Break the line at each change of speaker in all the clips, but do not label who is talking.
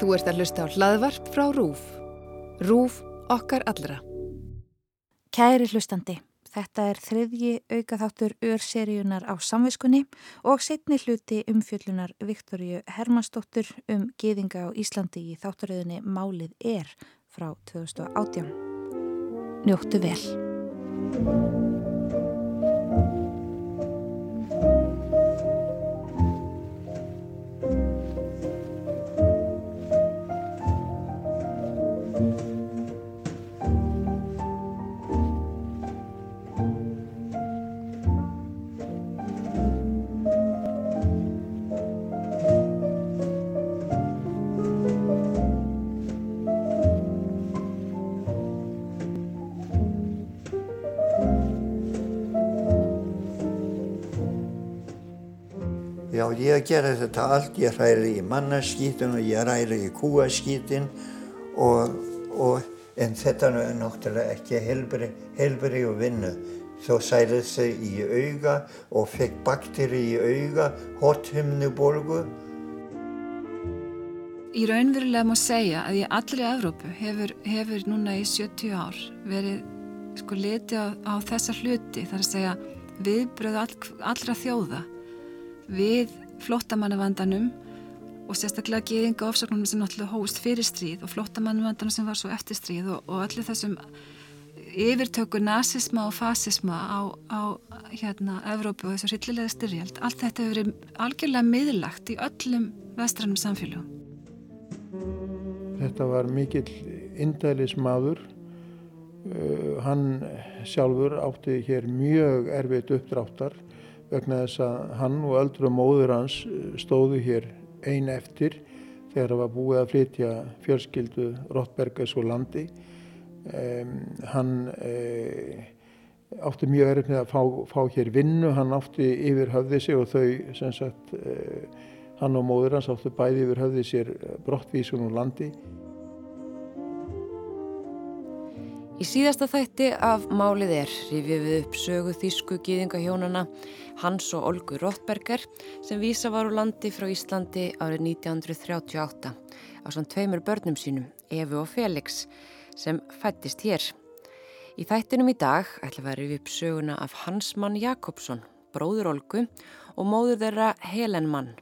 Þú ert að hlusta á hlaðvarp frá RÚF. RÚF okkar allra.
Kæri hlustandi, þetta er þriðji aukaþáttur örseríunar á samviskunni og setni hluti umfjöllunar Viktoríu Hermannsdóttur um geðinga á Íslandi í þátturöðinni Málið er frá 2018. Njóttu vel.
Ég gera þetta allt, ég ræri í mannaskítin og ég ræri í kúaskítin og, og en þetta er náttúrulega ekki helbri, og vinnu. Svo sælið þau í auga og fekk bakteri í auga, hothimnubolgu.
Í raunverulega má segja að í allri Evrópu hefur, hefur núna í 70 ár verið sko liti á, á þessa hluti, þar að segja viðbröð all, allra þjóða við flottamannavandanum og sérstaklega geðinga ofsöknum sem náttúrulega hóst fyrir stríð og flottamannavandanum sem var svo eftir stríð og, og allir þessum yfirtöku nazisma og fasisma á, á hérna Evrópu og þessu rillilega styrjald allt þetta hefur verið algjörlega miðlagt í öllum vestrannum samfélagum
Þetta var mikill indælis maður uh, hann sjálfur átti hér mjög erfitt uppdráttar vegna þess að hann og öldru móður hans stóðu hér ein eftir þegar það var búið að flytja fjölskyldu Rottbergas og landi. Um, hann uh, átti mjög með að fá, fá hér vinnu, hann átti yfir höfði sig og þau, sem sagt, uh, hann og móður hans átti bæði yfir höfði sér brottvísun og landi.
Í síðasta þætti af Málið er rifið við upp sögu þýsku gýðingahjónana Hans og Olgu Rottberger sem vísa var úr landi frá Íslandi árið 1938 á sann tveimur börnum sínum, Efi og Felix, sem fættist hér. Í þættinum í dag ætla að rifið upp söguna af Hansmann Jakobsson, bróður Olgu og móður þeirra Helen Mann.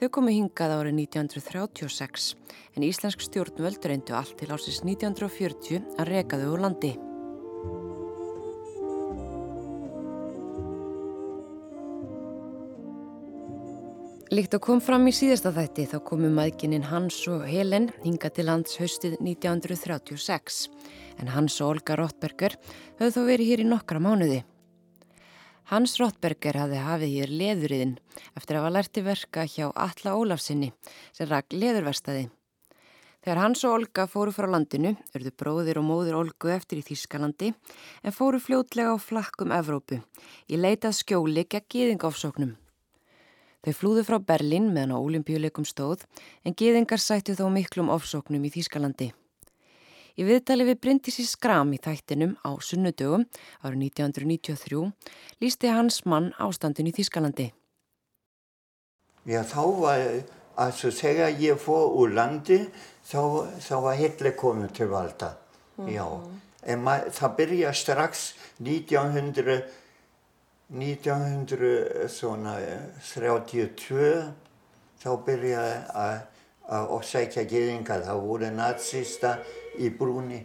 Þau komu hingað árið 1936 en íslensk stjórnvöld reyndu allt til ásins 1940 að reka þau úr landi. Líkt að kom fram í síðasta þætti þá komu maðgininn Hans og Helen hinga til lands haustið 1936 en Hans og Olga Rottberger höfðu þó verið hér í nokkra mánuði. Hans Rottberger hafði hafið hér leðuriðin eftir að hafa lærti verka hjá Alla Ólafsinni sem rak leðurverstaði. Þegar Hans og Olga fóru frá landinu, örðu bróðir og móður Olgu eftir í Þískalandi en fóru fljótlega á flakkum Evrópu í leitað skjóli gegn gýðingafsóknum. Þau flúðu frá Berlin meðan á olimpíuleikum stóð en gýðingar sættu þó miklum ofsóknum í Þískalandi. Í viðtali við Bryndisi Skram í þættinum á sunnudögum árið 1993 lísti hans mann ástandin í Þískalandi.
Já, þá var, altså þegar ég fór úr landi, þá, þá var Hitler komið til valda. Mm -hmm. Já, en það byrjaði strax 1900 1932 þá byrjaði að, að orsækja geðingar. Það voru nazista í brúni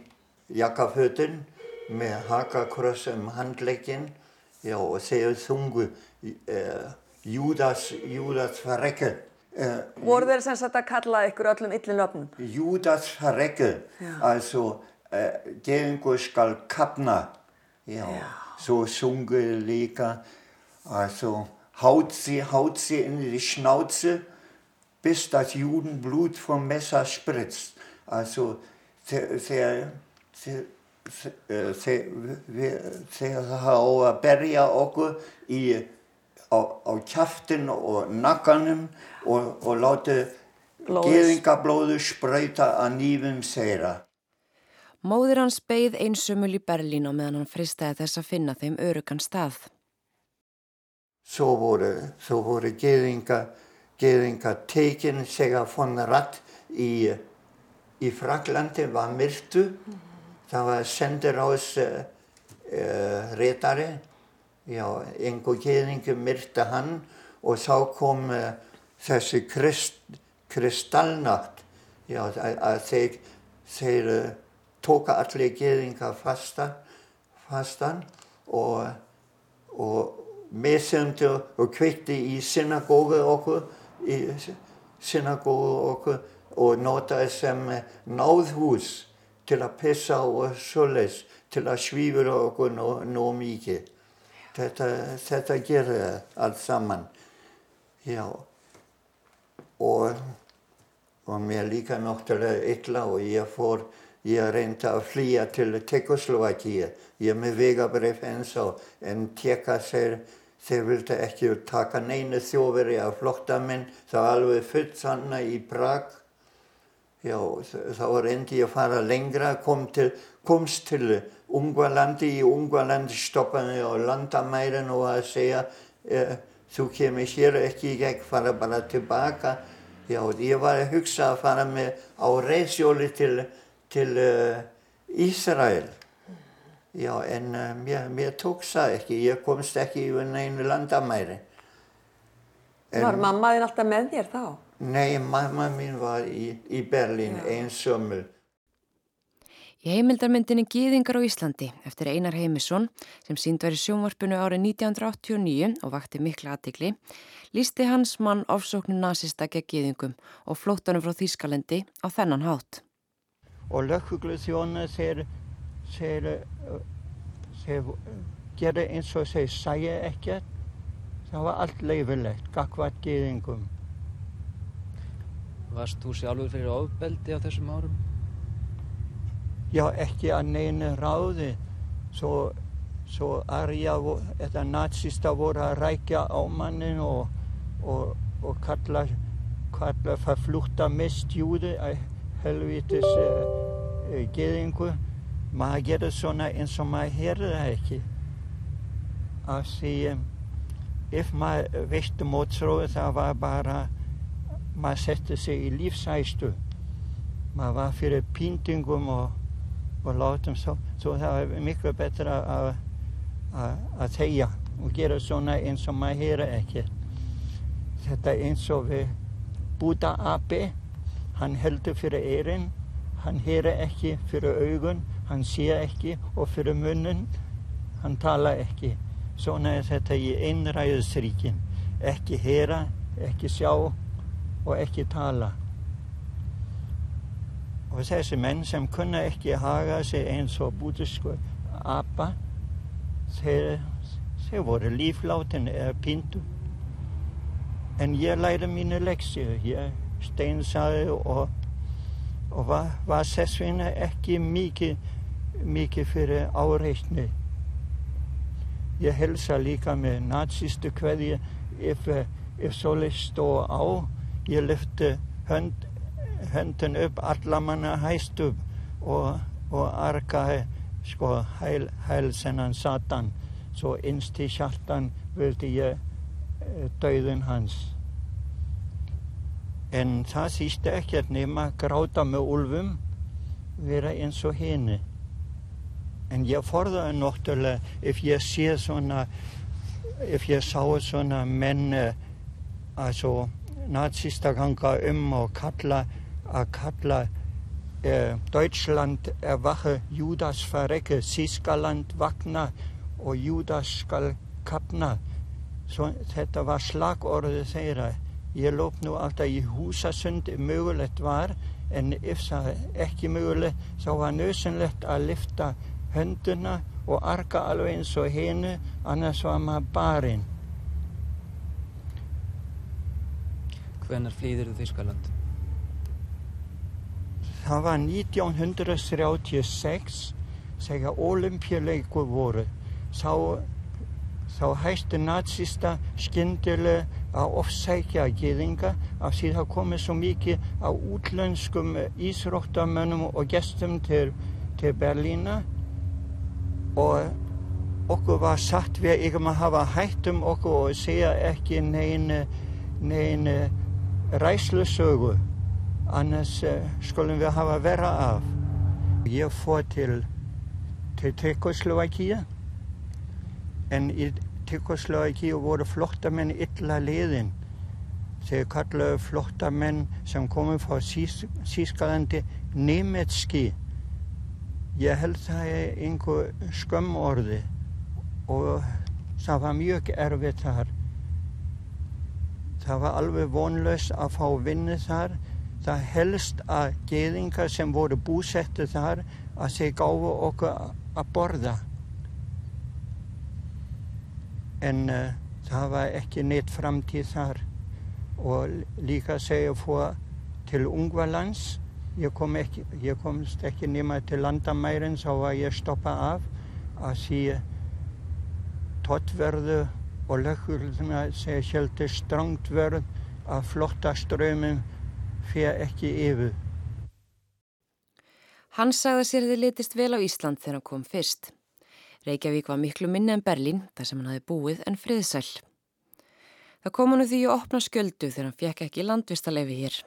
jakkafötun með hakakross um handlegin já, og þeir þungu uh, Júdas, Júdas Farekkel.
Uh, voru þeir sem sagt að kalla ykkur öllum yllin löfnum?
Júdas Farekkel, altså uh, geðingur skal kapna. Já. já. So sunge líka, also haut sie, haut sie in die Schnauze, bis das Judenblut vom Messer spritzt. Also þeir hafa að berja okkur í, á, á kjaftin og nakkanum og, og láta geðingablóðu spröyta að nýfum þeirra.
Móður hans beigð einsumul í Berlín og meðan hann fristaði þess að finna þeim örugan stað.
Svo voru, svo voru geðinga, geðinga tekin segja von Ratt í, í Fraklandi var myrtu. Það var sendiráðs uh, uh, reytari. Já, einhver geðingu myrta hann og þá kom uh, þessi krist, kristallnátt. Já, að, að þeir, þeir tóka allir geðinga fasta, fastan og, og meðsöndu og kveitti í synagógu okkur, í synagógu okkur og notaði sem náðhús til að pissa og svoleiðs, til að svífur okkur nóg nó mikið. Þetta, þetta gerði allt saman. Já, og, og mér líka náttúrulega illa og ég fór, ég reyndi að flýja til Tekoslovakíu. Ég með vegabrif eins og en teka sér, þeir vildi ekki taka neina þjóveri af flottamenn. Það var alveg fullt sanna í Prag. Já, þá reyndi ég að fara lengra, kom til, komst til Ungvalandi. Í Ungvalandi stoppaði á landamærin og að segja, eh, þú kemur hér ekki í gegn, fara bara tilbaka. Já, ég var að hugsa að fara með á reysjóli til, til uh, Ísrael. Já, en uh, mér, mér tókst það ekki, ég komst ekki yfir neinu landamæri.
En, var mamma þín alltaf með þér þá?
Nei, mamma mín var í, í Berlín, einsömmul.
Í heimildarmyndinni Gýðingar á Íslandi eftir Einar Heimisson sem sínd var í sjónvarpunu árið 1989 og vakti mikla aðtikli, lísti hans mann ofsóknu nazista gegn Gýðingum og flóttanum frá Þýskalendi á þennan hátt.
Og löggugluðsjónu þeir, þeir, þeir gera eins og þeir sæja ekkert, það var allt leifilegt, gagvat Gýðingum.
Varst þú sjálfur fyrir ofbeldi á þessum árum?
Já, ekki að neina ráði. Svo, svo arja, þetta nazista voru að rækja á mannin og, og, og kalla, kalla verflúta mistjúði helvitis uh, uh, geðingu. Maður gerir svona eins og maður heyrði það ekki. Að því, ef maður veistu mótsróðu það var bara, maður setti sig í lífsæstu. Maður var fyrir pýndingum og og látum svo, svo það er miklu betra að, að, tegja og gera svona eins og maður heyra ekki. Þetta eins og við Buddha api, hann heldur fyrir eirinn, hann heyra ekki fyrir augun, hann sé ekki og fyrir munnin, hann tala ekki. Svona er þetta í einræðisríkin, ekki heyra, ekki sjá og ekki tala. Og þessi menn sem kunna ekki haga sig eins og bútisku apa, þeir, þeir voru líflátin eða pindu. En ég læri mínu leksju, ég steinsaði og, og var, var þessvina ekki mikið, mikið fyrir áreitni. Ég helsa líka með nazistu hverju ef, ef svolítið stóð á, ég lyfti hönd höndin upp, alla manna hæst upp og, og arkaði sko hæl, hælsennan satan. Svo innst í hjartan vildi ég e, döðun hans. En það sísti ekkert nema gráta með úlfum vera eins og henni en ég forðaði náttúrulega ef ég sé svona ef ég sá svona menn að svo nazista ganga um og kalla að kalla eh, Deutschland erwache, Judas verrecke, Þískaland vakna og Judas skal kapna. Svo, þetta var slagorðið þeirra. Ég lóp nú alltaf í húsasund mögulegt var en ef það ekki mögulegt þá var nöðsynlegt að lifta hönduna og arka alveg eins og hennu annars var maður barinn.
Hvenar flýðir þú Þískaland?
Það var 1936 þegar olimpíuleikur voru. Þá, þá hætti nazista skyndilega að ofsækja gýðinga af því það komið svo mikið á útlönskum ísróttamönnum og gestum til, til Berlína og okkur var satt við ekki að hafa hættum okkur og segja ekki neina nein ræslusögu annars uh, skulum við hafa vera af. Ég fór til, til Tjekkoslovakia en í Tjekkoslovakia voru flottamenn illa liðin. Þeir kallaðu flottamenn sem komið frá Sískalandi nemetski. Ég held það er einhver skömmorði og það var mjög erfitt þar. Það var alveg vonlöst að fá vinnu þar. Það helst að geðingar sem voru búsettu þar að þeir gáfu okkur að borða. En uh, það var ekki neitt framtíð þar. Og líka segja fór til Ungvalands. Ég, kom ekki, ég komst ekki nema til landamærin þá var ég stoppað af að því tottverðu og löggurna segja sjálfur strangt verð að flotta ströymum fyrir ekki yfir.
Hann sagði sér þið litist vel á Ísland þegar hann kom fyrst. Reykjavík var miklu minni en Berlín þar sem hann hafi búið en friðsæl. Það kom hann því að opna sköldu þegar hann fekk ekki landvistalefi hér.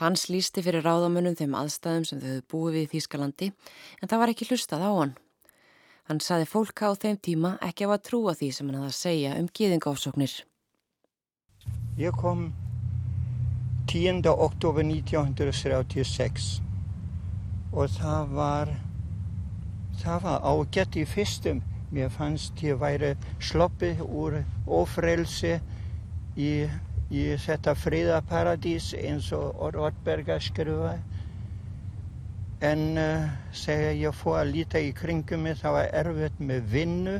Hans lísti fyrir ráðamönnum þeim aðstæðum sem þau hefðu búið við í Þýskalandi en það var ekki hlustað á hann. Hann saði fólka á þeim tíma ekki á að trúa því sem hann hafði að segja um gíðingafsóknir.
Ég kom 10. oktober 1936 og það var, það var ágætt í fyrstum. Mér fannst ég væri sloppið úr ofrelsi í í þetta fríðaparadís eins og Ortberga skrifa. En uh, þegar ég fór að líta í kringum mig það var erfitt með vinnu.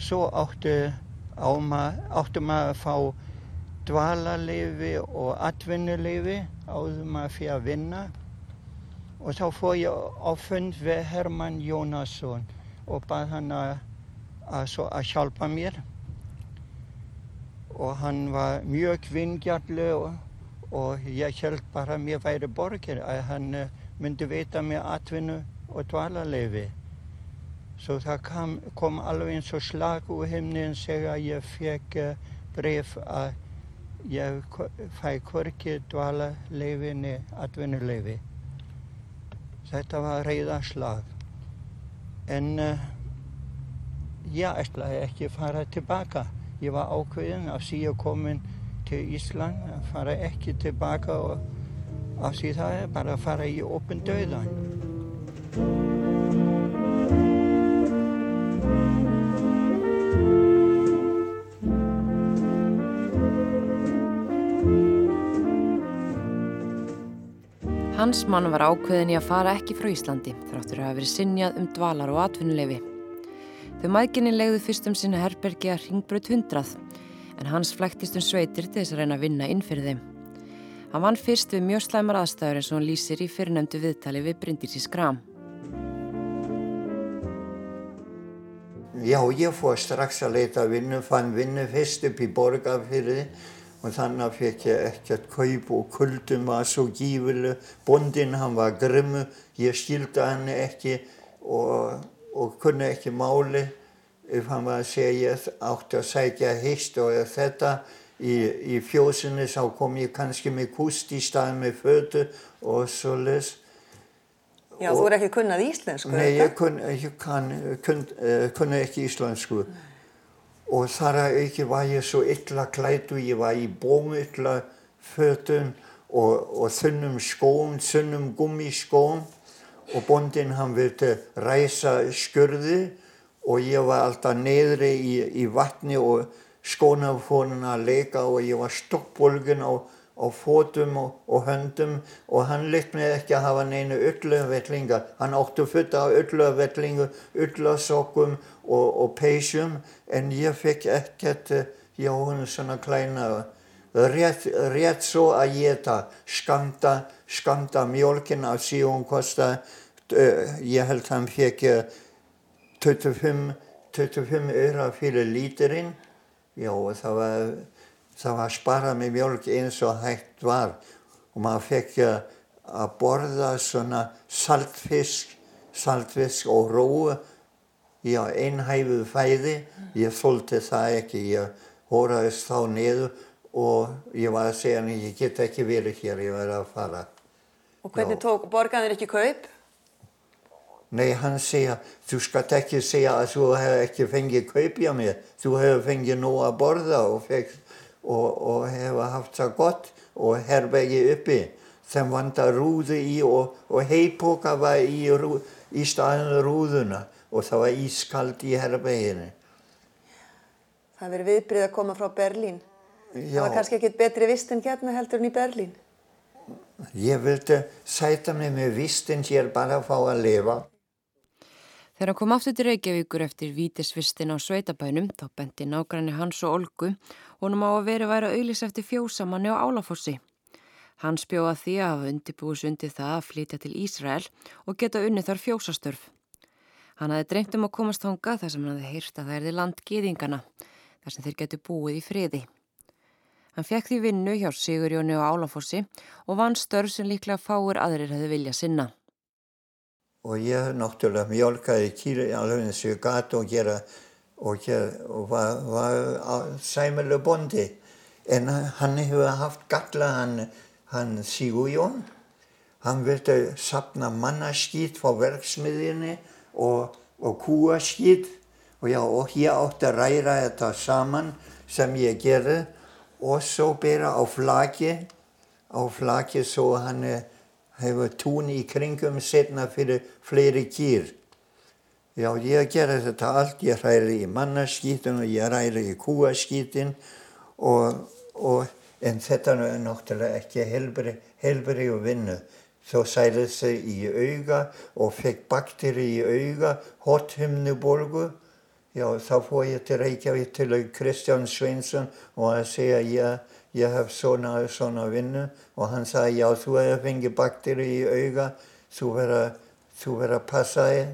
Svo áttu, áttu maður að fá dvalarleifi og atvinnuleifi áður maður fyrir að vinna. Og þá fór ég á fund við Herman Jónasson og bað hann að, að, að hjálpa mér og hann var mjög vingjarlu og, og ég held bara að mér væri borgir að hann eh, myndi veita mér atvinnu og dvalarleifi. Svo það kom, kom alveg eins og slag úr himnin þegar ég fekk eh, bref að ég fæ hvorki dvalarleifi niður atvinnuleifi. Þetta var reyðarslag. En uh, ég ætlaði ekki að fara tilbaka. Ég var ákveðin af því að komin til Ísland að fara ekki tilbaka og af því það er bara að fara í opn döðan.
Hans mann var ákveðin í að fara ekki frá Íslandi þráttur að hafa verið sinjað um dvalar og atvinnulefi. Þau maðginni legðu fyrst um sinna herbergi að ringbröð hundrað en hans flæktist um sveitir til þess að reyna að vinna inn fyrir þeim. Hann vann fyrst við mjög slæmar aðstæður eins og hann lýsir í fyrirnæmdu viðtali við Bryndísi Skram.
Já, ég fór strax að leita vinnu, fann vinnu fyrst upp í borgarfyrði og þannig fekk ég ekkert kaup og kuldum var svo gífileg. Bondin hann var grimmu, ég skildi hann ekki og og kunni ekki máli ef hann var að segja ég átti að sækja hist og þetta í, í fjósinni þá kom ég kannski með kust í stað með fötu og svo les
Já, og, þú er ekki kunnað íslensku?
Nei, ég kun, kun, kun, ekki íslensku nei. og þar að auki var ég svo illa klætu, ég var í bómilla fötun og, og þunnum skóm, þunnum gummiskóm og bondin hann vildi ræsa skörði og ég var alltaf neyðri í, í vatni og skóna fór hann að leika og ég var stokkbolgun á, á fótum og, og höndum og hann litt með ekki að hafa neina ölluvellinga. Hann áttu futta á ölluvellingu, öllasokkum og, og peysjum en ég fekk ekkert hjá hann svona klæna rétt, rétt svo að geta skamta skamta mjölkin af síðan kosta uh, ég held hann fekk 25, 25 öra fyrir lítirinn já það var það var sparað með mjölk eins og hægt var. Og maður fekk að borða svona saltfisk saltfisk og róu já einhæfuð fæði. Ég þóldi það ekki ég hóraðist þá niður og ég var að segja ég get ekki verið hér, ég verði að fara.
Og hvernig tók borgaðin ekki kaup?
Nei, hann segja, þú skalt ekki segja að þú hefur ekki fengið kaup hjá mér. Þú hefur fengið nóg að borða og, og, og hefur haft það gott og herbergi uppi. Þeim vantar rúðu í og, og heipoka var í, í staðinu rúðuna og það var ískald í herberginu.
Það verið viðbrið að koma frá Berlín.
Já.
Það var kannski ekkit betri vist en hérna heldur en í Berlín.
Ég vildi sæta mig með vistin hér bara að fá að lifa.
Þegar hann kom aftur til Reykjavíkur eftir vítisvistin á sveitabænum, þá bendi nágranni hans og Olgu, honum á að veri væri að auðlis eftir fjósamanni á Álafossi. Hans bjóða því að hafa undirbúis undir það að flytja til Ísrael og geta unnið þar fjósastörf. Hann hafði dreymt um að komast þánga þar sem hann hafði hýrt að það erði landgiðingana, þar sem þeir getur búið í friði. Hann fekk því vinnu hjá Sigurjóni og Álafossi og vann störf sem líklega fáir aðrir hefði vilja sinna.
Og ég náttúrulega mjölkaði kýri alveg eins og ég gæti og gera og, gera, og var, var sæmilu bondi. En hann hefur haft galla hann, hann Sigurjón. Hann vildi sapna mannaskýt frá verksmiðinni og, og kúaskýt og, og ég átti að ræra þetta saman sem ég gerði og svo bera á flaki, á flaki svo hann er hefur tún í kringum setna fyrir fleiri kýr. Já, ég gerði þetta allt, ég ræði í mannaskýtin og ég ræði í kúaskýtin og, og en þetta er náttúrulega ekki helbri, helbri og vinnu. Svo sæði þau í auga og fekk bakteri í auga, hothymnuborgu. Já, þá fór ég til Reykjavík til Kristján Sveinsson og að segja ég ég hef svona svona vinnu og hann sagði já þú hefur fengið bakteri í auga, þú verður að passa þig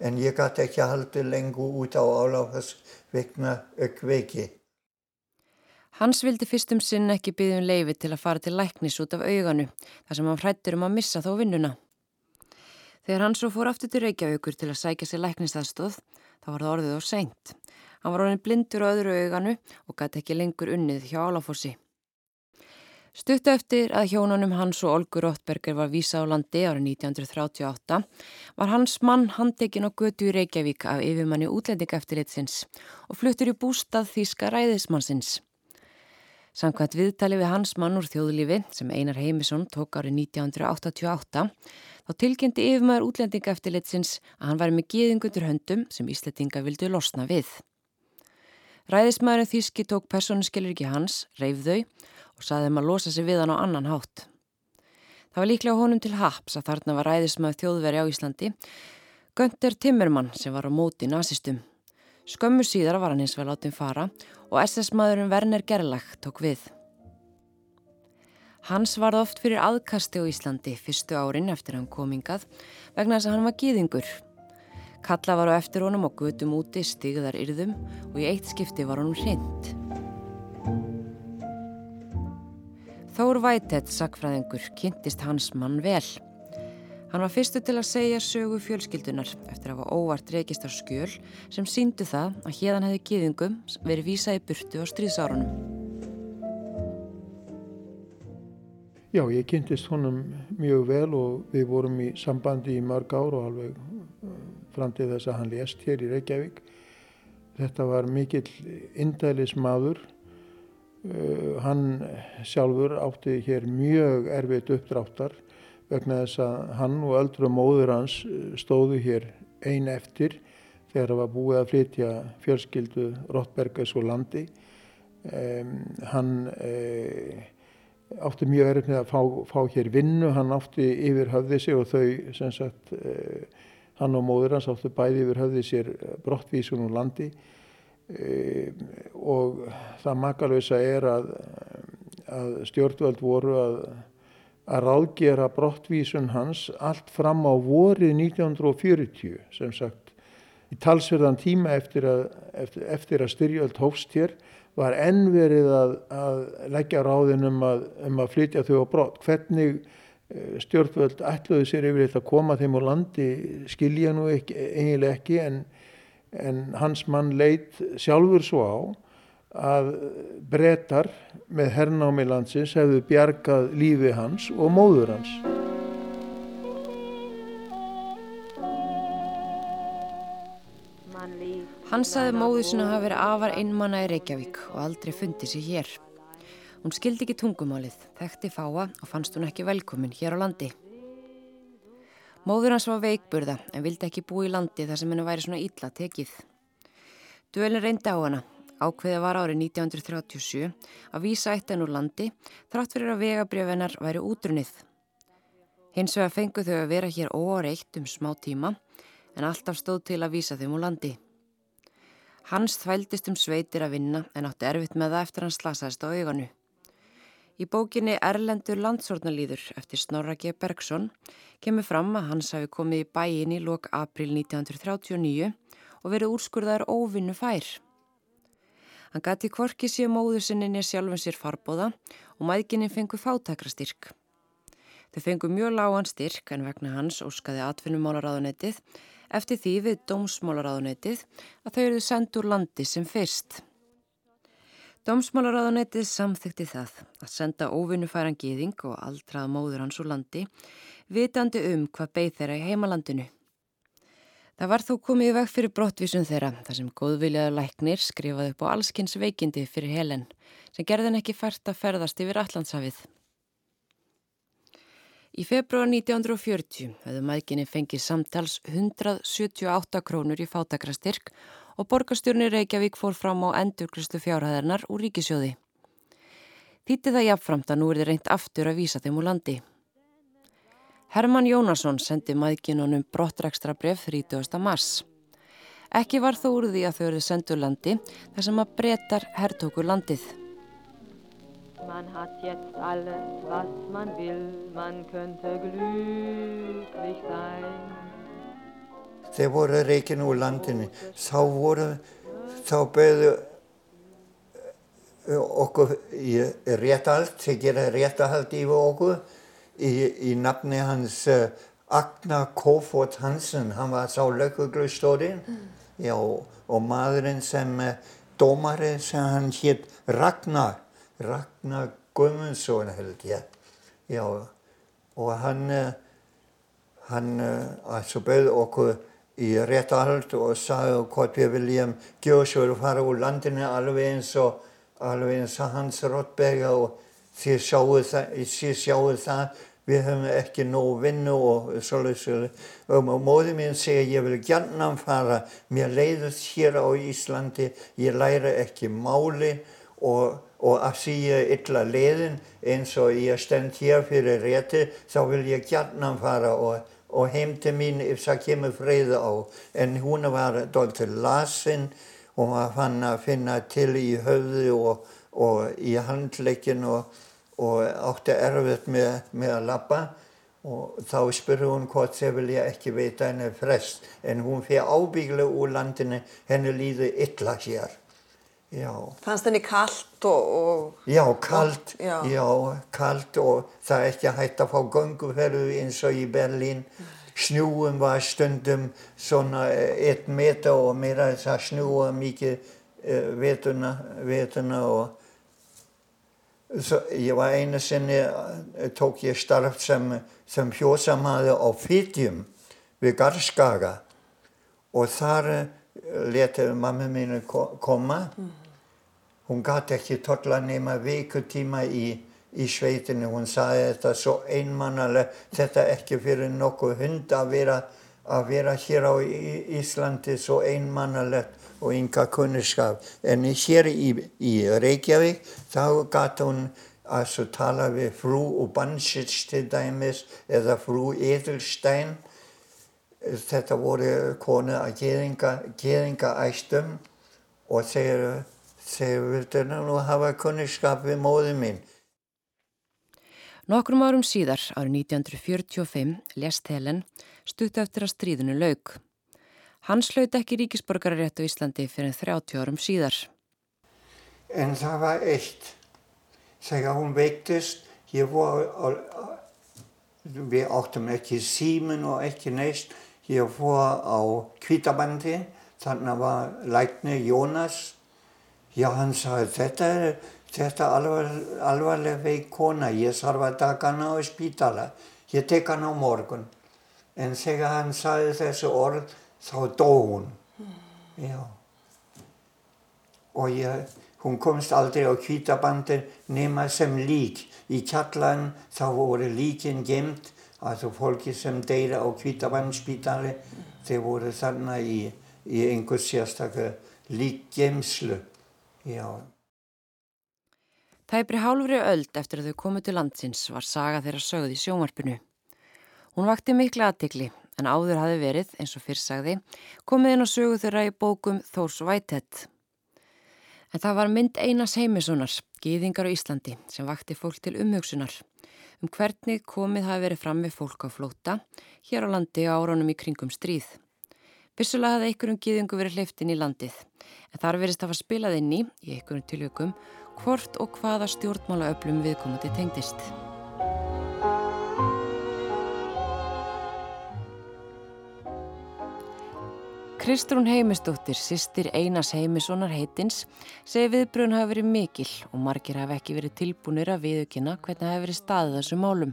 en ég gæti ekki að halda lengur út á áláfas vegna aukveiki.
Hans vildi fyrstum sinn ekki byggja um leifi til að fara til læknis út af auganu þar sem hann hrættur um að missa þó vinnuna. Þegar hann svo fór aftur til Reykjavíkur til að sækja sér læknistaðstóð þá var það orðið á seint. Hann var orðin blindur á öðru auganu og gæti ekki lengur unnið hjá Álafossi. Stutt eftir að hjónunum hans og Olgur Róttberger var vísa á landi árið 1938 var hans mann handekinn á götu í Reykjavík af yfirmanni útlendingaftilitsins og fluttur í bústað Þíska ræðismannsins. Samkvæmt viðtali við hans mann úr þjóðlífi sem Einar Heimisson tók árið 1988 þá tilkynnti yfirmæður útlendingaftilitsins að hann væri með geðingundur höndum sem Ísletinga vildu losna við. Ræðismæðurinn Þíski tók persónuskilur ekki hans, reyf þau og saði þeim að losa sig við hann á annan hátt. Það var líklega honum til haps að þarna var ræðismæð þjóðveri á Íslandi, Gönter Timmermann sem var á móti nazistum. Skömmu síðar var hann hins vel áttinn fara og SS-maðurinn Werner Gerlach tók við. Hans varð oft fyrir aðkasti á Íslandi fyrstu árin eftir hann komingað vegna þess að hann var gýðingur. Kalla var á eftir honum og gutum úti stigðar yrðum og í eitt skipti var honum hrind. Þór Vætett, sakfræðingur, kynntist hans mann vel. Hann var fyrstu til að segja sögu fjölskyldunar eftir að hafa óvart reykist á skjöl sem síndu það að hérðan hefði giðingum verið vísað í burtu á stríðsárunum.
Já, ég kynntist honum mjög vel og við vorum í sambandi í mörg ár og alveg uh, fram til þess að hann lést hér í Reykjavík. Þetta var mikill indælis maður Uh, hann sjálfur átti hér mjög erfitt uppdráttar vegna þess að hann og öldru móður hans uh, stóðu hér ein eftir þegar það var búið að flytja fjölskyldu Rottbergas og landi. Um, hann uh, átti mjög með að fá, fá hér vinnu, hann átti yfir höfði sig og þau sem sagt uh, hann og móður hans átti bæði yfir höfði sér brottvísun og landi og það makalösa er að, að stjórnvöld voru að, að ráðgera brottvísun hans allt fram á vorið 1940 sem sagt í talsverðan tíma eftir að, eftir, eftir að styrjöld hófst hér var ennverið að, að leggja ráðin um að, um að flytja þau á brott. Hvernig stjórnvöld ætluðu sér yfir þetta að koma þeim á landi skilja nú ekki, eiginlega ekki en en hans mann leitt sjálfur svo á að brettar með hernámi landsins hefðu bjargað lífi hans og móður hans.
Hann saði móðu sinna að hafa verið afar einmanna í Reykjavík og aldrei fundið sér hér. Hún skildi ekki tungumálið, þekkti fáa og fannst hún ekki velkomin hér á landi. Móður hans var veikburða en vildi ekki búi í landi þar sem henni væri svona ítla tekið. Duelin reyndi á hana, ákveðið var árið 1937 að vísa eitt enn úr landi þrátt fyrir að vegabrjöfinar væri útrunnið. Hins vegar fenguð þau að vera hér óreitt um smá tíma en alltaf stóð til að vísa þeim úr landi. Hans þvældist um sveitir að vinna en átti erfitt með það eftir hann slasaðist á auganu. Í bókinni Erlendur landsórnalýður eftir Snorra G. Bergson kemur fram að hans hafi komið í bæin í lok april 1939 og verið úrskurðar óvinnu fær. Hann gati kvorki síðan móður sinni sjálfum sér farbóða og mæðginni fengu fátakrastyrk. Þau fengu mjög lágan styrk en vegna hans óskaði atvinnumálaráðunettið eftir því við dómsmálaráðunettið að þau eruðu sendt úr landi sem fyrst. Dómsmálaráðanætið samþykti það að senda óvinnufæran gýðing og aldrað móður hans úr landi vitandi um hvað beigð þeirra í heimalandinu. Það var þó komið í veg fyrir brottvísun þeirra þar sem góðviljaður læknir skrifaði upp á allskynns veikindi fyrir helen sem gerðin ekki fært að ferðast yfir Allandshafið. Í februar 1940 hefðu maðginni fengið samtals 178 krónur í fátakrastyrk og borgarstjórnir Reykjavík fór fram á endurklustu fjárhæðarnar úr ríkisjóði. Þýtti það jafnframt að nú er þið reynd aftur að vísa þeim úr landi. Herman Jónasson sendi maðginunum brottrækstra bref 30. mars. Ekki var þó úr því að þau eruð sendur landi þar sem að breytar herrtókur landið. Man hat jetzt alles, was man will, man könnte glücklich sein.
þeir voru reygin úr landinu þá voru þá bauðu eh, okkur í réttahald þeir gera réttahald yfir okkur í, í nafni hans uh, Agnar Kofort Hansen. Hann var sá lökuglustórin mm. já og maðurinn sem uh, dómari sem hann hétt Ragnar. Ragnar Guðmundsson held ég já og hann hann altså bauð okkur í réttarhald og sagði hvort við viljum gjóðsjóður og fara úr landinu alveg eins og alveg eins og hans Rottberga og þið sjáu það, sjáu það við höfum ekki nóg vinnu og svolítið og móðið mín segir ég vil gætna fara. Mér leiðast hér á Íslandi. Ég læra ekki máli og, og að síða illa leiðin eins og ég stend hér fyrir rétti þá vil ég gætna fara og og heim til mín ef það kemur freyða á. En hún var doldið lasinn og maður fann að finna til í höfðu og, og í handleikin og, og átti erfitt með, með að lappa og þá spurði hún hvort þau vilja ekki veita henni frest en hún fyrir ábygglega úr landinu henni líði illa hér.
Já. Fannst henni kallt og, og...
Já, kallt, já. já, kallt og það er ekki hægt að fá gönguferðu eins og í Berlín. Snjúum var stundum svona eitt meter og meira þess að snjúa mikið uh, vetuna, vetuna og svo, ég var einu sinni, uh, tók ég starf sem, sem hjósamæði á Fitjum við Garskaga og þar letið mamma mínu koma. Hún gæti ekki tolla nema vikutíma í, í sveitinu. Hún sagði þetta svo einmannalega, þetta ekki fyrir nokkuð hund að vera, að vera hér á Íslandi svo einmannalegt og ynga kunniskap. En hér í, í Reykjavík þá gæti hún að tala við frú Ubansits til dæmis eða frú Edelstein. Þetta voru konu að geðinga, geðinga æstum og þeir þeir vildi nú hafa kunniskap við móðu mín.
Nokkrum árum síðar, árið 1945, lest Helen stutt eftir að stríðinu laug. Hans hlaut ekki ríkisborgararétt á Íslandi fyrir 30 árum síðar.
En það var eitt. Þegar hún veiktist, var, við áttum ekki símin og ekki neist, ég fór á kvítabandi, þannig var lækni Jónas Já, hann sagði, þetta er, þetta alvar, alvarlega veik kona, ég þarf að taka hana á spítala, ég tek hana á morgun. En þegar hann sagði þessu orð, þá dó hún. Já. Og ég, hún komst aldrei á kvítabandin nema sem lík. Í kjallan þá voru líkin gemt, altså fólki sem deyra á kvítabandspítali, þeir voru þarna í, í einhvers sérstaklega líkgemslu. Já.
Tæpri hálfri öld eftir að þau komu til landsins var saga þeirra sögð í sjónvarpinu. Hún vakti mikla aðtikli en áður hafi verið, eins og fyrst sagði, komið inn á sögu þeirra í bókum Þórs Whitehead. En það var mynd Einas Heimissonar, Gýðingar á Íslandi, sem vakti fólk til umhugsunar um hvernig komið hafi verið fram við fólk á flóta hér á landi á áránum í kringum stríð. Vissulega hafði einhverjum gýðingu verið hleyftinn í landið, en þar verist að hafa spilað inn í, í einhverjum tiljökum, hvort og hvaða stjórnmála öflum viðkomandi tengdist. Kristrún Heimistóttir, sýstir Einas Heimissonar heitins, segi viðbrun hafi verið mikil og margir hafi ekki verið tilbúinir að viðukina hvernig hafi verið staðið þessu málum.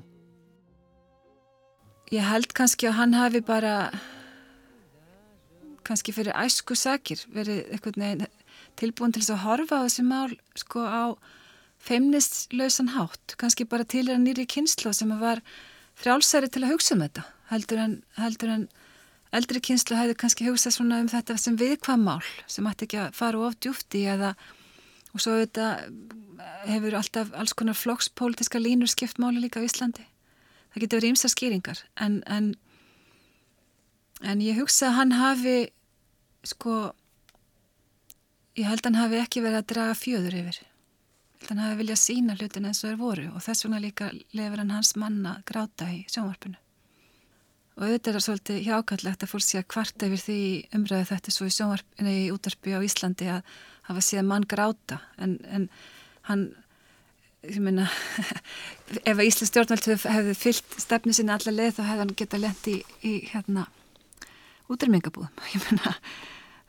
Ég held kannski að hann hafi bara kannski fyrir æsku sakir verið eitthvað neginn tilbúin til þess að horfa á þessi mál sko á feimnistlausan hátt, kannski bara til að nýri kynslu sem var frjálsæri til að hugsa um þetta heldur en, heldur en eldri kynslu hefði kannski hugsað svona um þetta sem viðkvam mál sem ætti ekki að fara of djúfti eða og svo þetta hefur alltaf alls konar flokkspolítiska línur skipt máli líka á Íslandi. Það getur verið ymsa skýringar en, en en ég hugsa að hann hafi sko ég held hann hafi ekki verið að draga fjöður yfir. Ég held hann hafi viljað sína hlutin eins og er voru og þess vegna líka lefur hann hans manna gráta í sjónvarpinu. Og auðvitað er það svolítið hjákallegt að fólk sé að kvarta yfir því umræðu þetta svo í sjónvarpinu í útarpi á Íslandi að hafa síðan mann gráta. En, en hann ég meina ef að Íslands stjórnvöld hefði fyllt stefni sinna allar leið þá hefði hann geta lent í, í hérna útrymingabúðum ég meina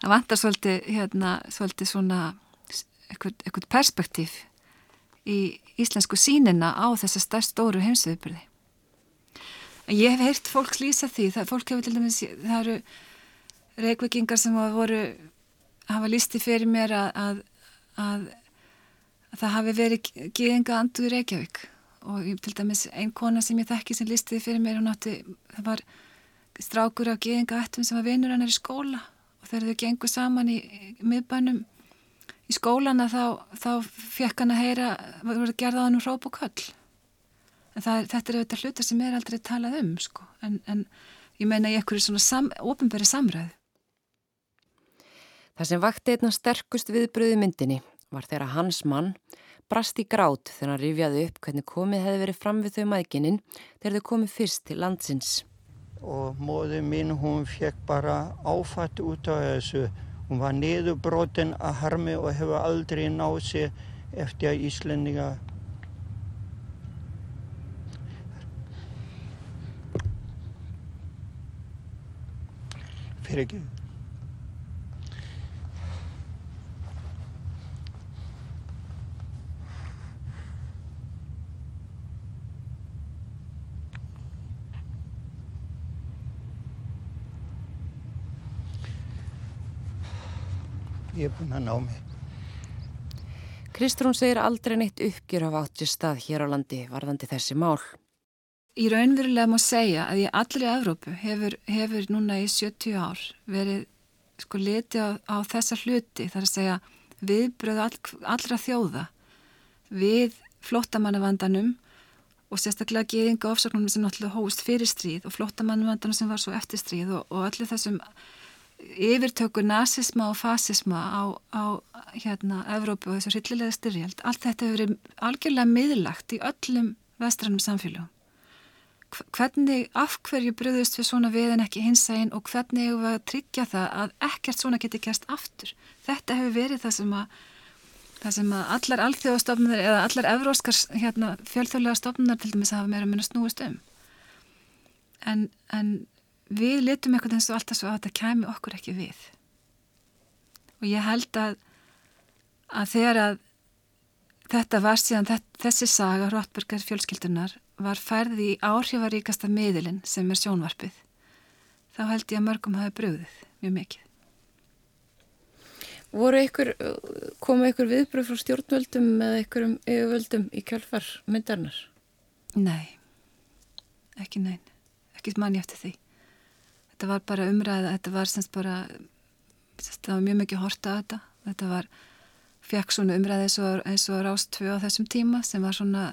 það vantar svolítið, hérna, svolítið svona eitthvað perspektíf í íslensku sínina á þessa stærst stóru heimsviðbyrði. Ég hef heyrt fólk lýsa því, það, fólk hefur til dæmis, það eru reikvikingar sem hafa voru, hafa lísti fyrir mér að, að, að, að það hafi verið geðinga andu í Reykjavík og til dæmis einn kona sem ég þekki sem lístiði fyrir mér, hún átti, það var strákur af geðinga ættum sem var vinnur hann er í skóla þegar þau gengur saman í, í miðbænum í skólana þá, þá fekk hann að heyra það voru gerðað hann úr róp og köll. En það, þetta er auðvitað hluta sem er aldrei talað um sko. En, en ég meina í einhverju svona sam, ofinbæri samræð
Það sem vakti einna sterkust viðbröði myndinni var þegar hans mann brast í grát þegar hann rifjaði upp hvernig komið hefði verið fram við þau maðgininn þegar þau komið fyrst til landsins
og móðu mín hún fekk bara áfatt út á þessu. Hún var niðurbrotin að harmi og hefur aldrei náð sér eftir að Íslendinga fyrir ekki. Ég er búin að ná mig.
Kristrún segir aldrei neitt uppgjur af áttið stað hér á landi varðandi þessi mál.
Í raunverulega má segja að í allri Evrópu hefur, hefur núna í 70 ár verið sko liti á, á þessa hluti þar að segja viðbröðu all, allra þjóða við flottamannavandanum og sérstaklega geðinga ofsaknum sem náttúrulega hóst fyrir stríð og flottamannavandanum sem var svo eftir stríð og, og allir þessum yfirtöku nazisma og fasisma á, á hérna Evrópu og þessu rillilega styrjald allt þetta hefur verið algjörlega miðlagt í öllum vestrannum samfélagum hvernig afhverju bröðust við svona við en ekki hinsægin og hvernig hefur við að tryggja það að ekkert svona geti kæst aftur? Þetta hefur verið það sem að það sem að allar alþjóðastofnunar eða allar evróskar hérna, fjölþjóðlega stofnunar til dæmis hafa meira minna snúist um. En, en við litum eitthvað eins og alltaf svo að þetta kemi okkur ekki við og ég held að að þegar að þetta var síðan þessi saga Rottbergar fjölskyldunar var færði í áhrifaríkasta miðilinn sem er sjónvarpið þá held ég að mörgum hafi bröðið mjög mikið
Voru ykkur, komu ykkur viðbröð frá stjórnvöldum eða ykkurum yfirvöldum í kjálfar myndarnar?
Nei, ekki nein, ekki manni eftir því. Þetta var bara umræða, þetta var semst bara, þetta var mjög mikið horta að þetta. Þetta var, fekk svona umræði eins og, eins og rástfjö á þessum tíma sem var svona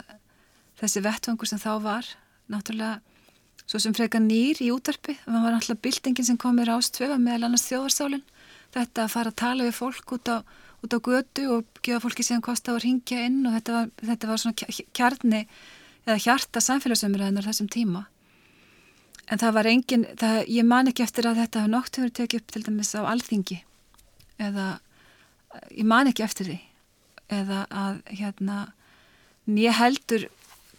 þessi vettvangur sem þá var, náttúrulega svo sem freka nýr í útarpi, það var náttúrulega bildingin sem kom í rástfjö meðal annars þjóðarsálinn þetta að fara að tala við fólk út á, út á götu og gefa fólki síðan kost á að ringja inn og þetta var, þetta var svona kjarni eða hjarta samfélagsumræðinar þessum tíma. En það var engin, það, ég man ekki eftir að þetta hafa nokt hefur tekið upp til dæmis á alþingi eða ég man ekki eftir því eða að hérna nýja heldur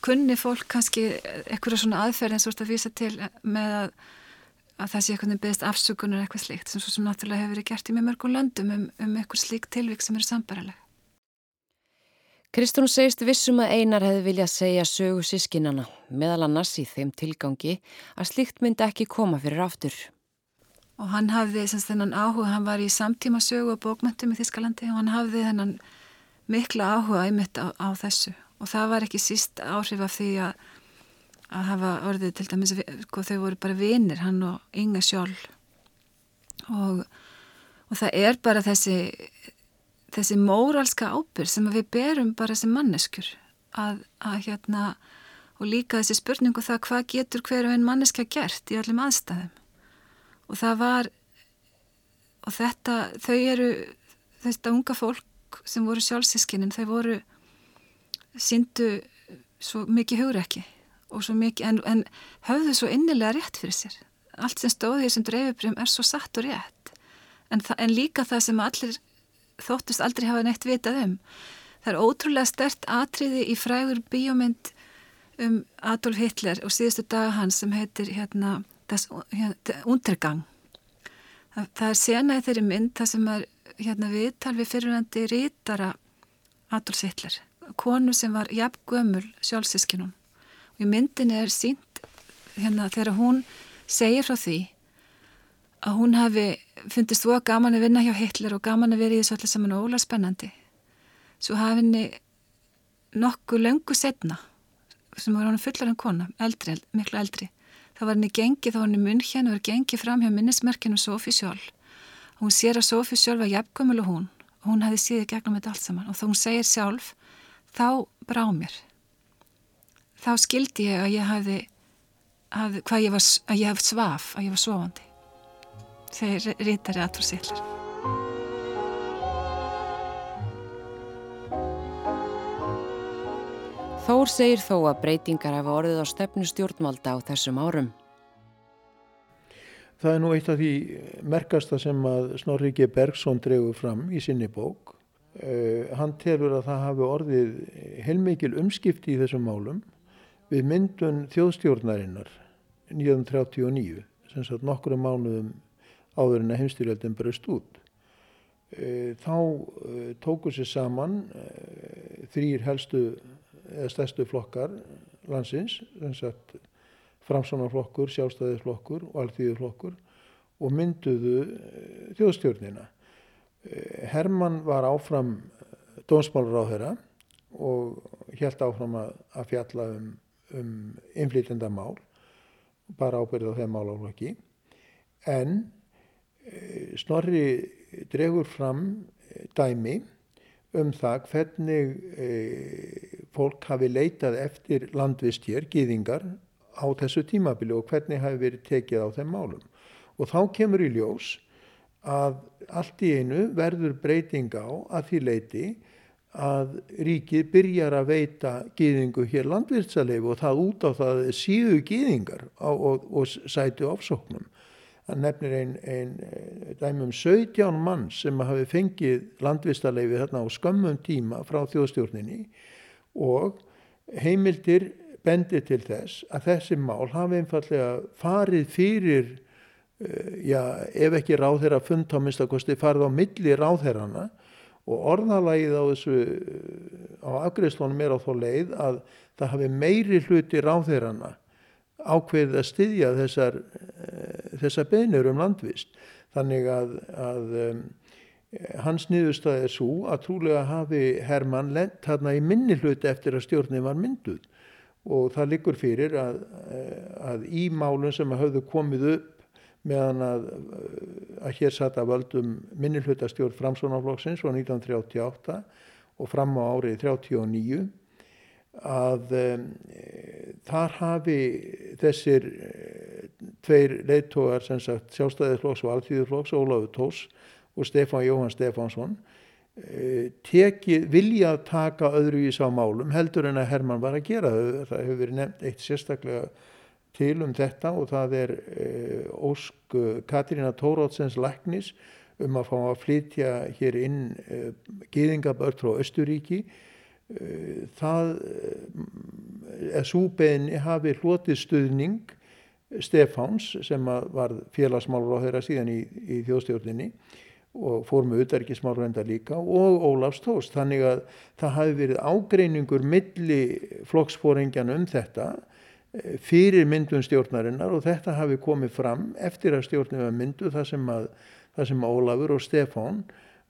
kunni fólk kannski eitthvað svona aðferð eins og þetta vísa til með að að það sé eitthvað beðist afsökunar eitthvað slíkt sem svo sem náttúrulega hefur verið gert í mjög mörgum löndum um, um eitthvað slíkt tilvík sem eru sambaraleg.
Kristún segist vissum að einar hefði viljað segja sögu sískinana, meðal annars í þeim tilgangi að slíkt myndi ekki koma fyrir aftur.
Og hann hafði þennan áhuga, hann var í samtíma sögu og bókmöntum í Þískalandi og hann hafði þennan mikla áhuga einmitt á, á þessu og það var ekki síst áhrif af því að að hafa orðið til dæmis sko, þau voru bara vinir, hann og Inga sjálf og, og það er bara þessi þessi móralska ábyrg sem við berum bara sem manneskur að, að hérna og líka þessi spurningu það hvað getur hverju einn manneska gert í öllum aðstæðum og það var og þetta, þau eru þetta unga fólk sem voru sjálfsískinin, þau voru síndu svo mikið hugur ekki og svo mikið, en, en höfðu svo innilega rétt fyrir sér. Allt sem stóði þessum dreifibrjum er svo satt og rétt. En, en líka það sem allir þóttust aldrei hafa neitt vitað um. Það er ótrúlega stert atriði í frægur bíómynd um Adolf Hitler og síðustu daga hans sem heitir hérna, das hérna, Untergang. Það, það er sena í þeirri mynd það sem er hérna, viðtal við fyrirvændi rítara Adolf Hitler. Konu sem var jafn gömul sjálfsískinum Í myndin er sínt hérna þegar hún segir frá því að hún hafi fundist þú að gaman að vinna hjá Hitler og gaman að vera í þessu allir saman óla spennandi. Svo hafi henni nokkuð löngu setna sem var hann fullar en kona, eldri, miklu eldri. Það var henni gengið, þá var henni munn hérna og var gengið fram hjá minnismerkinu Sofí sjálf. Hún sér að Sofí sjálf var jafnkvömmul og hún og hún hafi síðið gegnum þetta allt saman og þá hún segir sjálf þá brá mér þá skildi ég að ég hafði, hafði hvað ég var, að ég hafði svaf, að ég var sofandi. Þeir rítari aðtur sillar.
Þór segir þó að breytingar hafa orðið á stefnu stjórnvalda á þessum árum.
Það er nú eitt af því merkasta sem að Snorri G. Bergson dregur fram í sinni bók. Uh, hann telur að það hafi orðið heilmikil umskipti í þessum málum við myndun þjóðstjórnarinnar 1939 sem sagt nokkru mánuðum áður en að heimstyrjöldin bröst út. E, þá e, tóku sér saman e, þrýr helstu eða stærstu flokkar landsins framsámanflokkur, sjálfstæðisflokkur og alþýðuflokkur og mynduðu þjóðstjórnina. Hermann var áfram dónsmálur á þeirra og helt áfram að, að fjalla um um innflytjandamál bara ábyrðið á þeim málaflokki. En Snorri dregur fram e, dæmi um það hvernig e, fólk hafi leitað eftir landvistjér, gýðingar á þessu tímabili og hvernig hafi verið tekið á þeim málum og þá kemur í ljós að allt í einu verður breyting á að því leiti að ríkið byrjar að veita gýðingu hér landvirtsalegu og það út á það síðu gýðingar og, og sæti ofsóknum. Það nefnir einn ein, dæmum 17 mann sem hafi fengið landvistarleifi þarna á skömmum tíma frá þjóðstjórninni og heimildir bendir til þess að þessi mál hafi einfallega farið fyrir, eh, já, ef ekki ráðherra fundtáminnstakosti farið á milli ráðherrana og orðalagið á þessu á afgriðslónum er á þó leið að það hafi meiri hluti ráðherrana ákveðið að styðja þessar, þessar beinur um landvist. Þannig að, að hans niðurstað er svo að trúlega hafi Hermann lent þarna í minni hluti eftir að stjórnin var mynduð. Og það liggur fyrir að, að í málun sem hafðu komið upp meðan að, að hér satt að völdum minnilhutastjórn framsvonarflokksins frá 1938 og fram á árið 39 að um, þar hafi þessir uh, tveir leittógar sem sagt sjálfstæðisflokks og alþýðuflokks, Ólafur Tós og Stefán Jóhann Stefánsson uh, tekið vilja að taka öðru í sá málum heldur en að Herman var að gera þau. Það hefur verið nefnt eitt sérstaklega til um þetta og það er Ósk Katrína Tórótsens Læknis um að fá að flytja hér inn gýðingabörn frá Östuríki. Það er súbeginni hafi hlotið stuðning Stefáns sem var félagsmálur á þeirra síðan í, í þjóðstjórninni og fór með auðverkismálrenda líka og Ólafs Tóst. Þannig að það hafi verið ágreiningur milli flokksfóringjan um þetta fyrir myndun stjórnarinnar og þetta hafi komið fram eftir að stjórnum var myndu þar sem, að, þar sem Ólafur og Stefán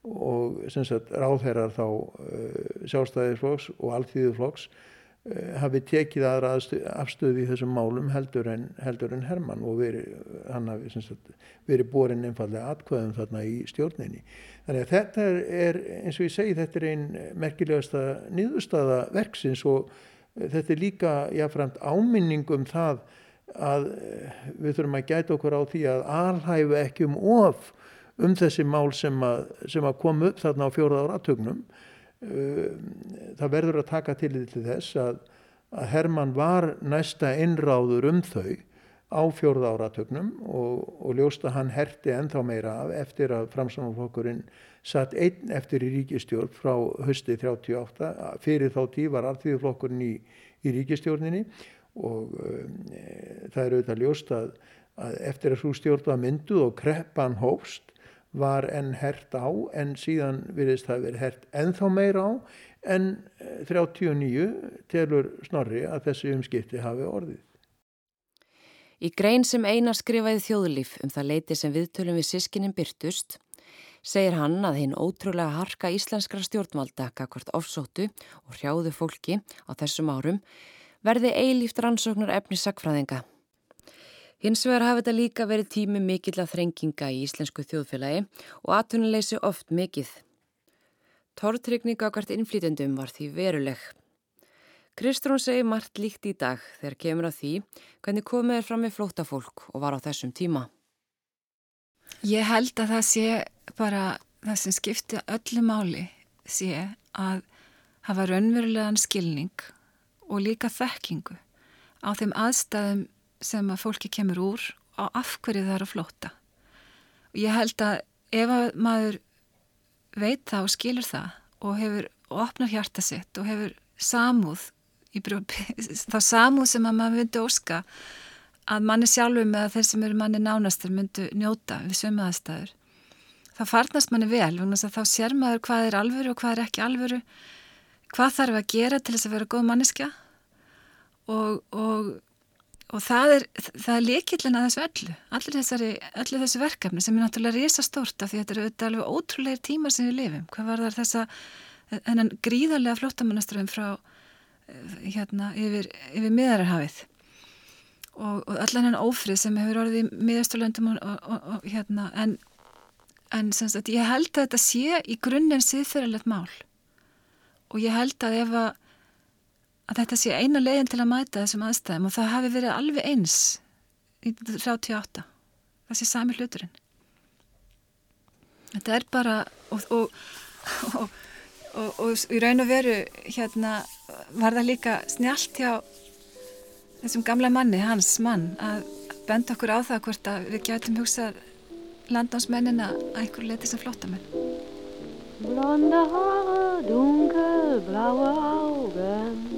og sagt, ráðherrar þá uh, sjálfstæðisflokks og allþýðuflokks uh, hafi tekið aðra afstöði í þessum málum heldur en, heldur en Hermann og verið, hann hafi sagt, verið borin einfallega atkvæðum þarna í stjórninni. Þannig að þetta er, eins og ég segi, þetta er einn merkilegasta nýðustada verksins og þetta er líka jáfnframt áminning um það að eh, við þurfum að gæta okkur á því að alhæfu ekki um of um þessi mál sem að, sem að koma upp þarna á fjóraða áratögnum. Eh, það verður að taka til því þess að, að Herman var næsta innráður um þau á fjórða áratögnum og, og ljósta hann herti ennþá meira af eftir að framsamalflokkurinn satt einn eftir í ríkistjórn frá hösti 38. Fyrir þá tí var alltíðuflokkurinn í, í ríkistjórninni og um, e, það er auðvitað ljóst að, að eftir að svo stjórn var mynduð og kreppan hófst var enn hert á en síðan virðist það verið hert ennþá meira á en 39 telur snorri að þessi umskipti hafi orðið.
Í grein sem eina skrifaði þjóðlíf um það leiti sem viðtölum við sískinin byrtust, segir hann að hinn ótrúlega harka íslenskra stjórnvalda kakvart ofsóttu og hrjáðu fólki á þessum árum verði eilíft rannsóknar efni sakfræðinga. Hins vegar hafi þetta líka verið tími mikill að þrenginga í íslensku þjóðfélagi og aðtunuleysi oft mikill. Tortrykning á hvert innflýtendum var því veruleg. Kristrún segir margt líkt í dag þegar kemur að því hvernig komið er fram með flótafólk og var á þessum tíma.
Ég held að það sé bara það sem skipti öllu máli sé að hafa raunverulegan skilning og líka þekkingu á þeim aðstæðum sem að fólki kemur úr á afhverju það eru flóta. Og ég held að ef að maður veit það og skilur það og hefur og opnar hjarta sitt og hefur samúð þá samúð sem að maður myndi óska að manni sjálfum eða þeir sem eru manni nánastur myndu njóta við sömu aðstæður þá farnast manni vel þá sér maður hvað er alvöru og hvað er ekki alvöru hvað þarf að gera til þess að vera góð manniska og, og, og það er, er líkillin að þessu öllu. Allir, þessari, allir þessu verkefni sem er náttúrulega risa stórt af því þetta eru alveg ótrúleir tímar sem við lifum. Hvað var þar þessa hennan gríðarlega flottamannaströðum frá Eh, hérna yfir, yfir miðararhafið og, og allan henn ófrið sem hefur orðið í miðasturlöndum og, og hérna en, en sagt, ég held að þetta sé í grunninn siðferðilegt mál. Og ég held að ef að, að þetta sé eina leginn til að mæta þessum aðstæðum og það hafi verið alveg eins í 38 það sé sami hluturinn. Þetta er bara og og, og í raun og veru hérna var það líka snjált hjá þessum gamla manni, hans mann að benda okkur á það hvort að við gætum hugsað landánsmennina að einhverju leti sem flottamenn Blonda Haare, dunkelblaue Augen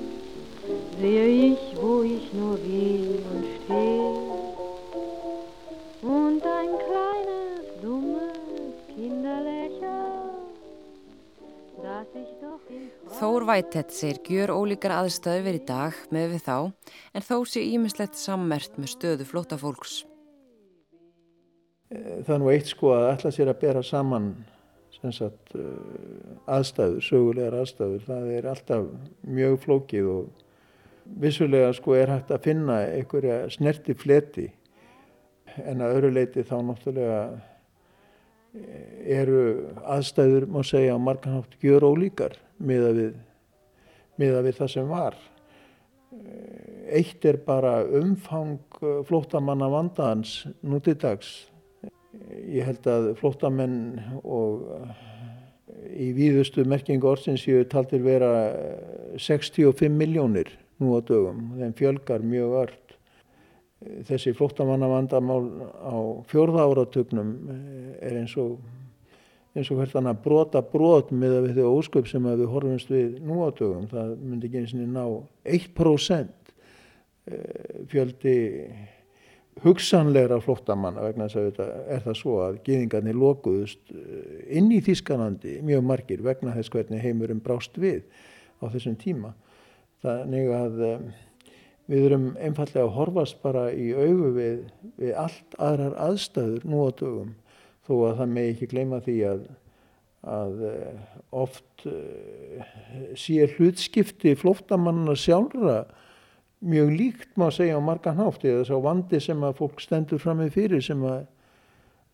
sehe ich, wo ich nur will und stehe und ein kleines, dummes Kinderlächeln
Þór Vætett segir gjör ólíkar aðstöðu verið í dag með við þá en þó sé ímislegt sammert með stöðu flótafólks.
Eh, það er nú eitt sko að ætla sér að bera saman sagt, eh, aðstæður, sögulegar aðstæður. Það er alltaf mjög flókið og vissulega sko er hægt að finna einhverja snerti fleti en að öru leiti þá náttúrulega eru aðstæður, má segja, á marganhátt gjör ólíkar miða við, miða við það sem var. Eitt er bara umfang flóttamanna vandaðans nútidags. Ég held að flóttamenn og í víðustu merkingu orðsins séu taldir vera 65 miljónir nú á dögum. Þeim fjölgar mjög ört þessi flóttamannavandamál á fjórða áratugnum eh, er eins og eins og hvert annað brota brot með að við þau ósköp sem við horfumst við nú á dögum. Það myndi ekki eins og ná 1% eh, fjöldi hugsanlegra flóttamanna vegna þess að þetta er það svo að geðingarnir lokuðust eh, inn í Þískanandi mjög margir vegna þess hvernig heimurum brást við á þessum tíma. Þannig að Við erum einfallega að horfast bara í augu við, við allt aðrar aðstæður nú á dögum. Þó að það með ekki gleyma því að, að eh, oft uh, sé hlutskipti flóttamanna sjálfra mjög líkt má segja á margan hátt. Eða þess að vandi sem að fólk stendur fram með fyrir sem að,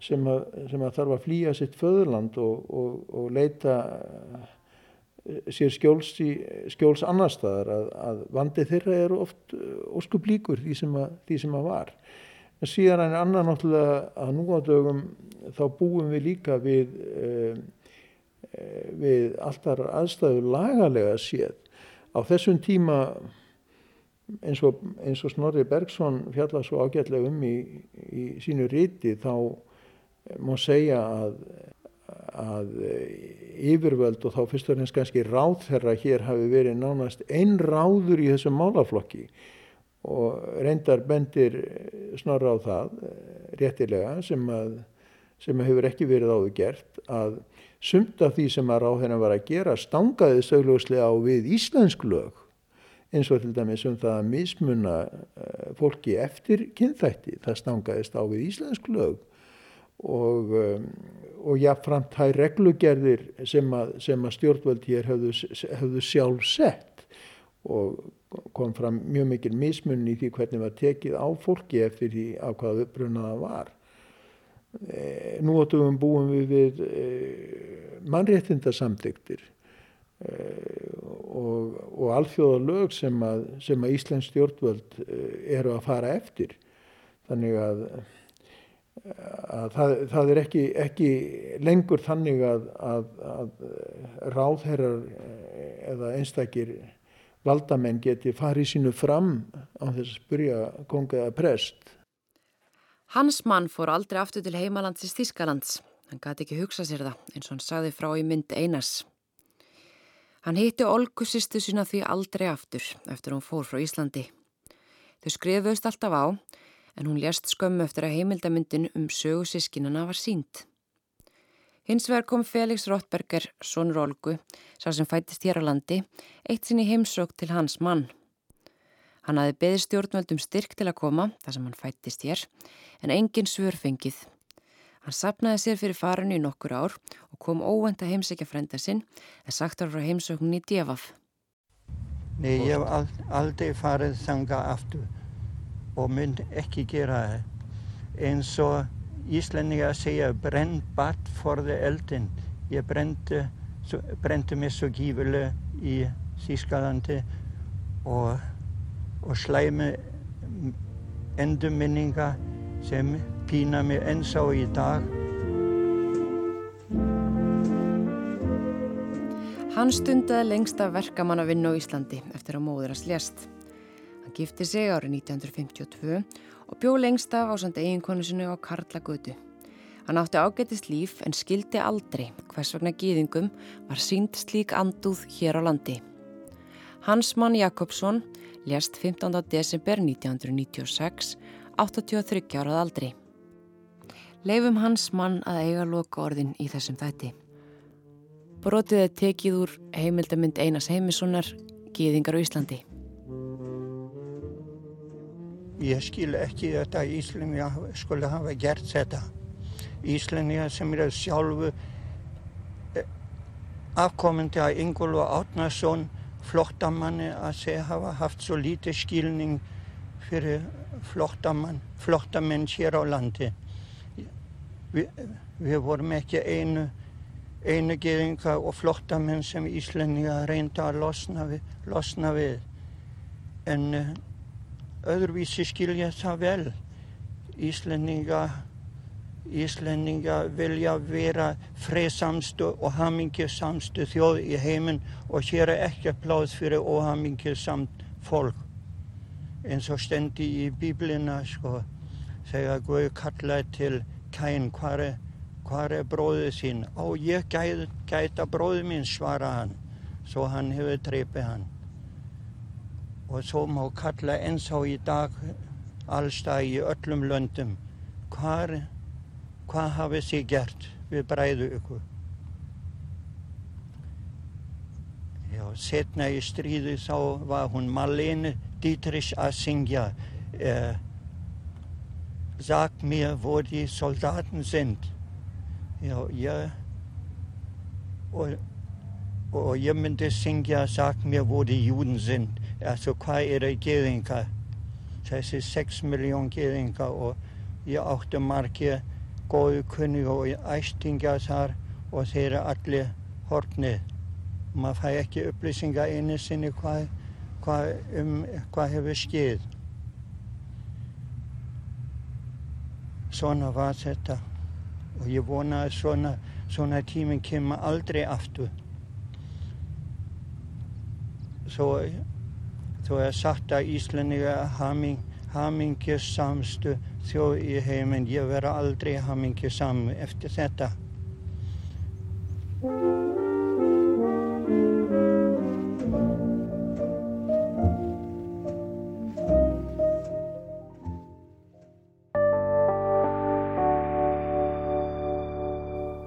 sem að, sem að þarf að flýja sitt föðurland og, og, og leita sér skjóls, í, skjóls annar staðar að, að vandi þeirra eru oft uh, óskup líkur því sem að, því sem að var. En síðan en annar náttúrulega að nú á dögum þá búum við líka við, uh, við alltaf aðstæðu lagalega séð. Á þessum tíma eins og, eins og Snorri Bergson fjallað svo ágætlega um í, í sínu ríti þá má segja að að eh, yfirvöld og þá fyrst og finnst kannski ráð þeirra hér hafi verið nánast einn ráður í þessum málaflokki. Og reyndar bendir eh, snorra á það eh, réttilega sem að sem hefur ekki verið áður gert að sumt af því sem að ráðherran var að gera stangaði sögljóslega á við íslensk lög eins og til dæmis um það að mismunna fólki eftir kynþætti. Það stangaðist á við íslensk lög og, um, og jáfnframt þær reglugerðir sem að, sem að stjórnvöld hér höfðu, höfðu sjálf sett og kom fram mjög mikil mismunni í því hvernig var tekið á fólki eftir því af hvaða uppbrunnaða var. E, nú átum búum við við e, mannréttindasamtyktir e, og, og alþjóða lög sem að, að Íslands stjórnvöld eru að fara eftir. Þannig að Það, það er ekki, ekki lengur þannig að, að, að ráðherrar eh, eða einstakir valdamenn geti farið sínu fram á þess að spurja konga eða prest.
Hans mann fór aldrei aftur til heimalandsins Þískalands. Hann gæti ekki hugsa sér það eins og hann sagði frá í mynd Einars. Hann hitti Olgu sýstu sína því aldrei aftur eftir hún fór frá Íslandi. Þau skrifuðust alltaf á en hún lést skömmu eftir að heimildamundin um sögu sískinana var sínt. Hins vegar kom Felix Rottberger, sonur Olgu, sá sem fættist hér á landi, eitt sinn í heimsók til hans mann. Hann hafi beði stjórnvöldum styrk til að koma, þar sem hann fættist hér, en engin svör fengið. Hann sapnaði sér fyrir farinu í nokkur ár og kom óvend að heimsækja frenda sinn, en sagt á heimsókninni í Devaf.
Nei, ég hef aldrei farið þanga aftur og mynd ekki gera það eins og Íslendinga segja brenn batt forði eldin. Ég brendi, brendi mig svo gífulega í Þískalandi og, og slæmi endurminninga sem pína mig eins á í dag.
Hann stundaði lengst af verkamann að vinna á Íslandi eftir að móður að slést gifti sig árið 1952 og bjó lengst af á samt eiginkonu sinu á Karlagötu. Hann átti ágætist líf en skildi aldrei hvers vegna gýðingum var sínt slík andúð hér á landi. Hans mann Jakobsson lést 15. desember 1996, 83 árað aldri. Leifum hans mann að eiga loka orðin í þessum þætti. Brotið er tekið úr heimildamind Einars Heimissonar, Gýðingar á Íslandi.
Ég skil ekki þetta að Íslinja skulle hafa gert þetta. Íslinja sem eru sjálfu eh, afkomandi að Ingólu Átnarsson flottamanni að segja hafa haft svo lítið skilning fyrir flottamenn hér á landi. Vi, við vorum ekki einu einu geðinga og flottamenn sem Íslendinga reynda að losna við, losna við. en uh, öðruvísi skilja það vel Íslendinga Íslendinga vilja vera fresamstu og hamingjusamstu þjóð í heiminn og hér er ekki pláð fyrir óhamingjusamt fólk eins og stendi í bíblina sko þegar Guð kallaði til kæn hvað er er bróðið sín? Ó, ég gæt, gæta bróðið mín, svara hann. Svo hann hefur dreipið hann. Og svo má kalla eins á í dag allstað í öllum löndum. Hvað hafið þið gert við bræðu ykkur? Já, setna í stríði þá var hún Marlene Dietrich að syngja eh, Sag mir, wo die Soldaten sind. Já, ég, og, og ég myndi syngja Sag mér hvor de júden sind. Altså, hvað eru geðingar? Þessi 6 miljón geðingar og ég átti margir góðu kunni og æstingar þar og þeir eru allir hortnið. Maður fæ ekki upplýsingar einu sinni hvað, hvað, um, hvað hefur skeið. Svona var þetta og ég vona að svona, svona tíminn kemur aldrei aftur. Svo, svo er sagt að Íslandinga haming, hamingjusamstu þjóð í heiminn. Ég vera aldrei hamingjusam eftir þetta.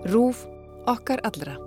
Rúf okkar allra.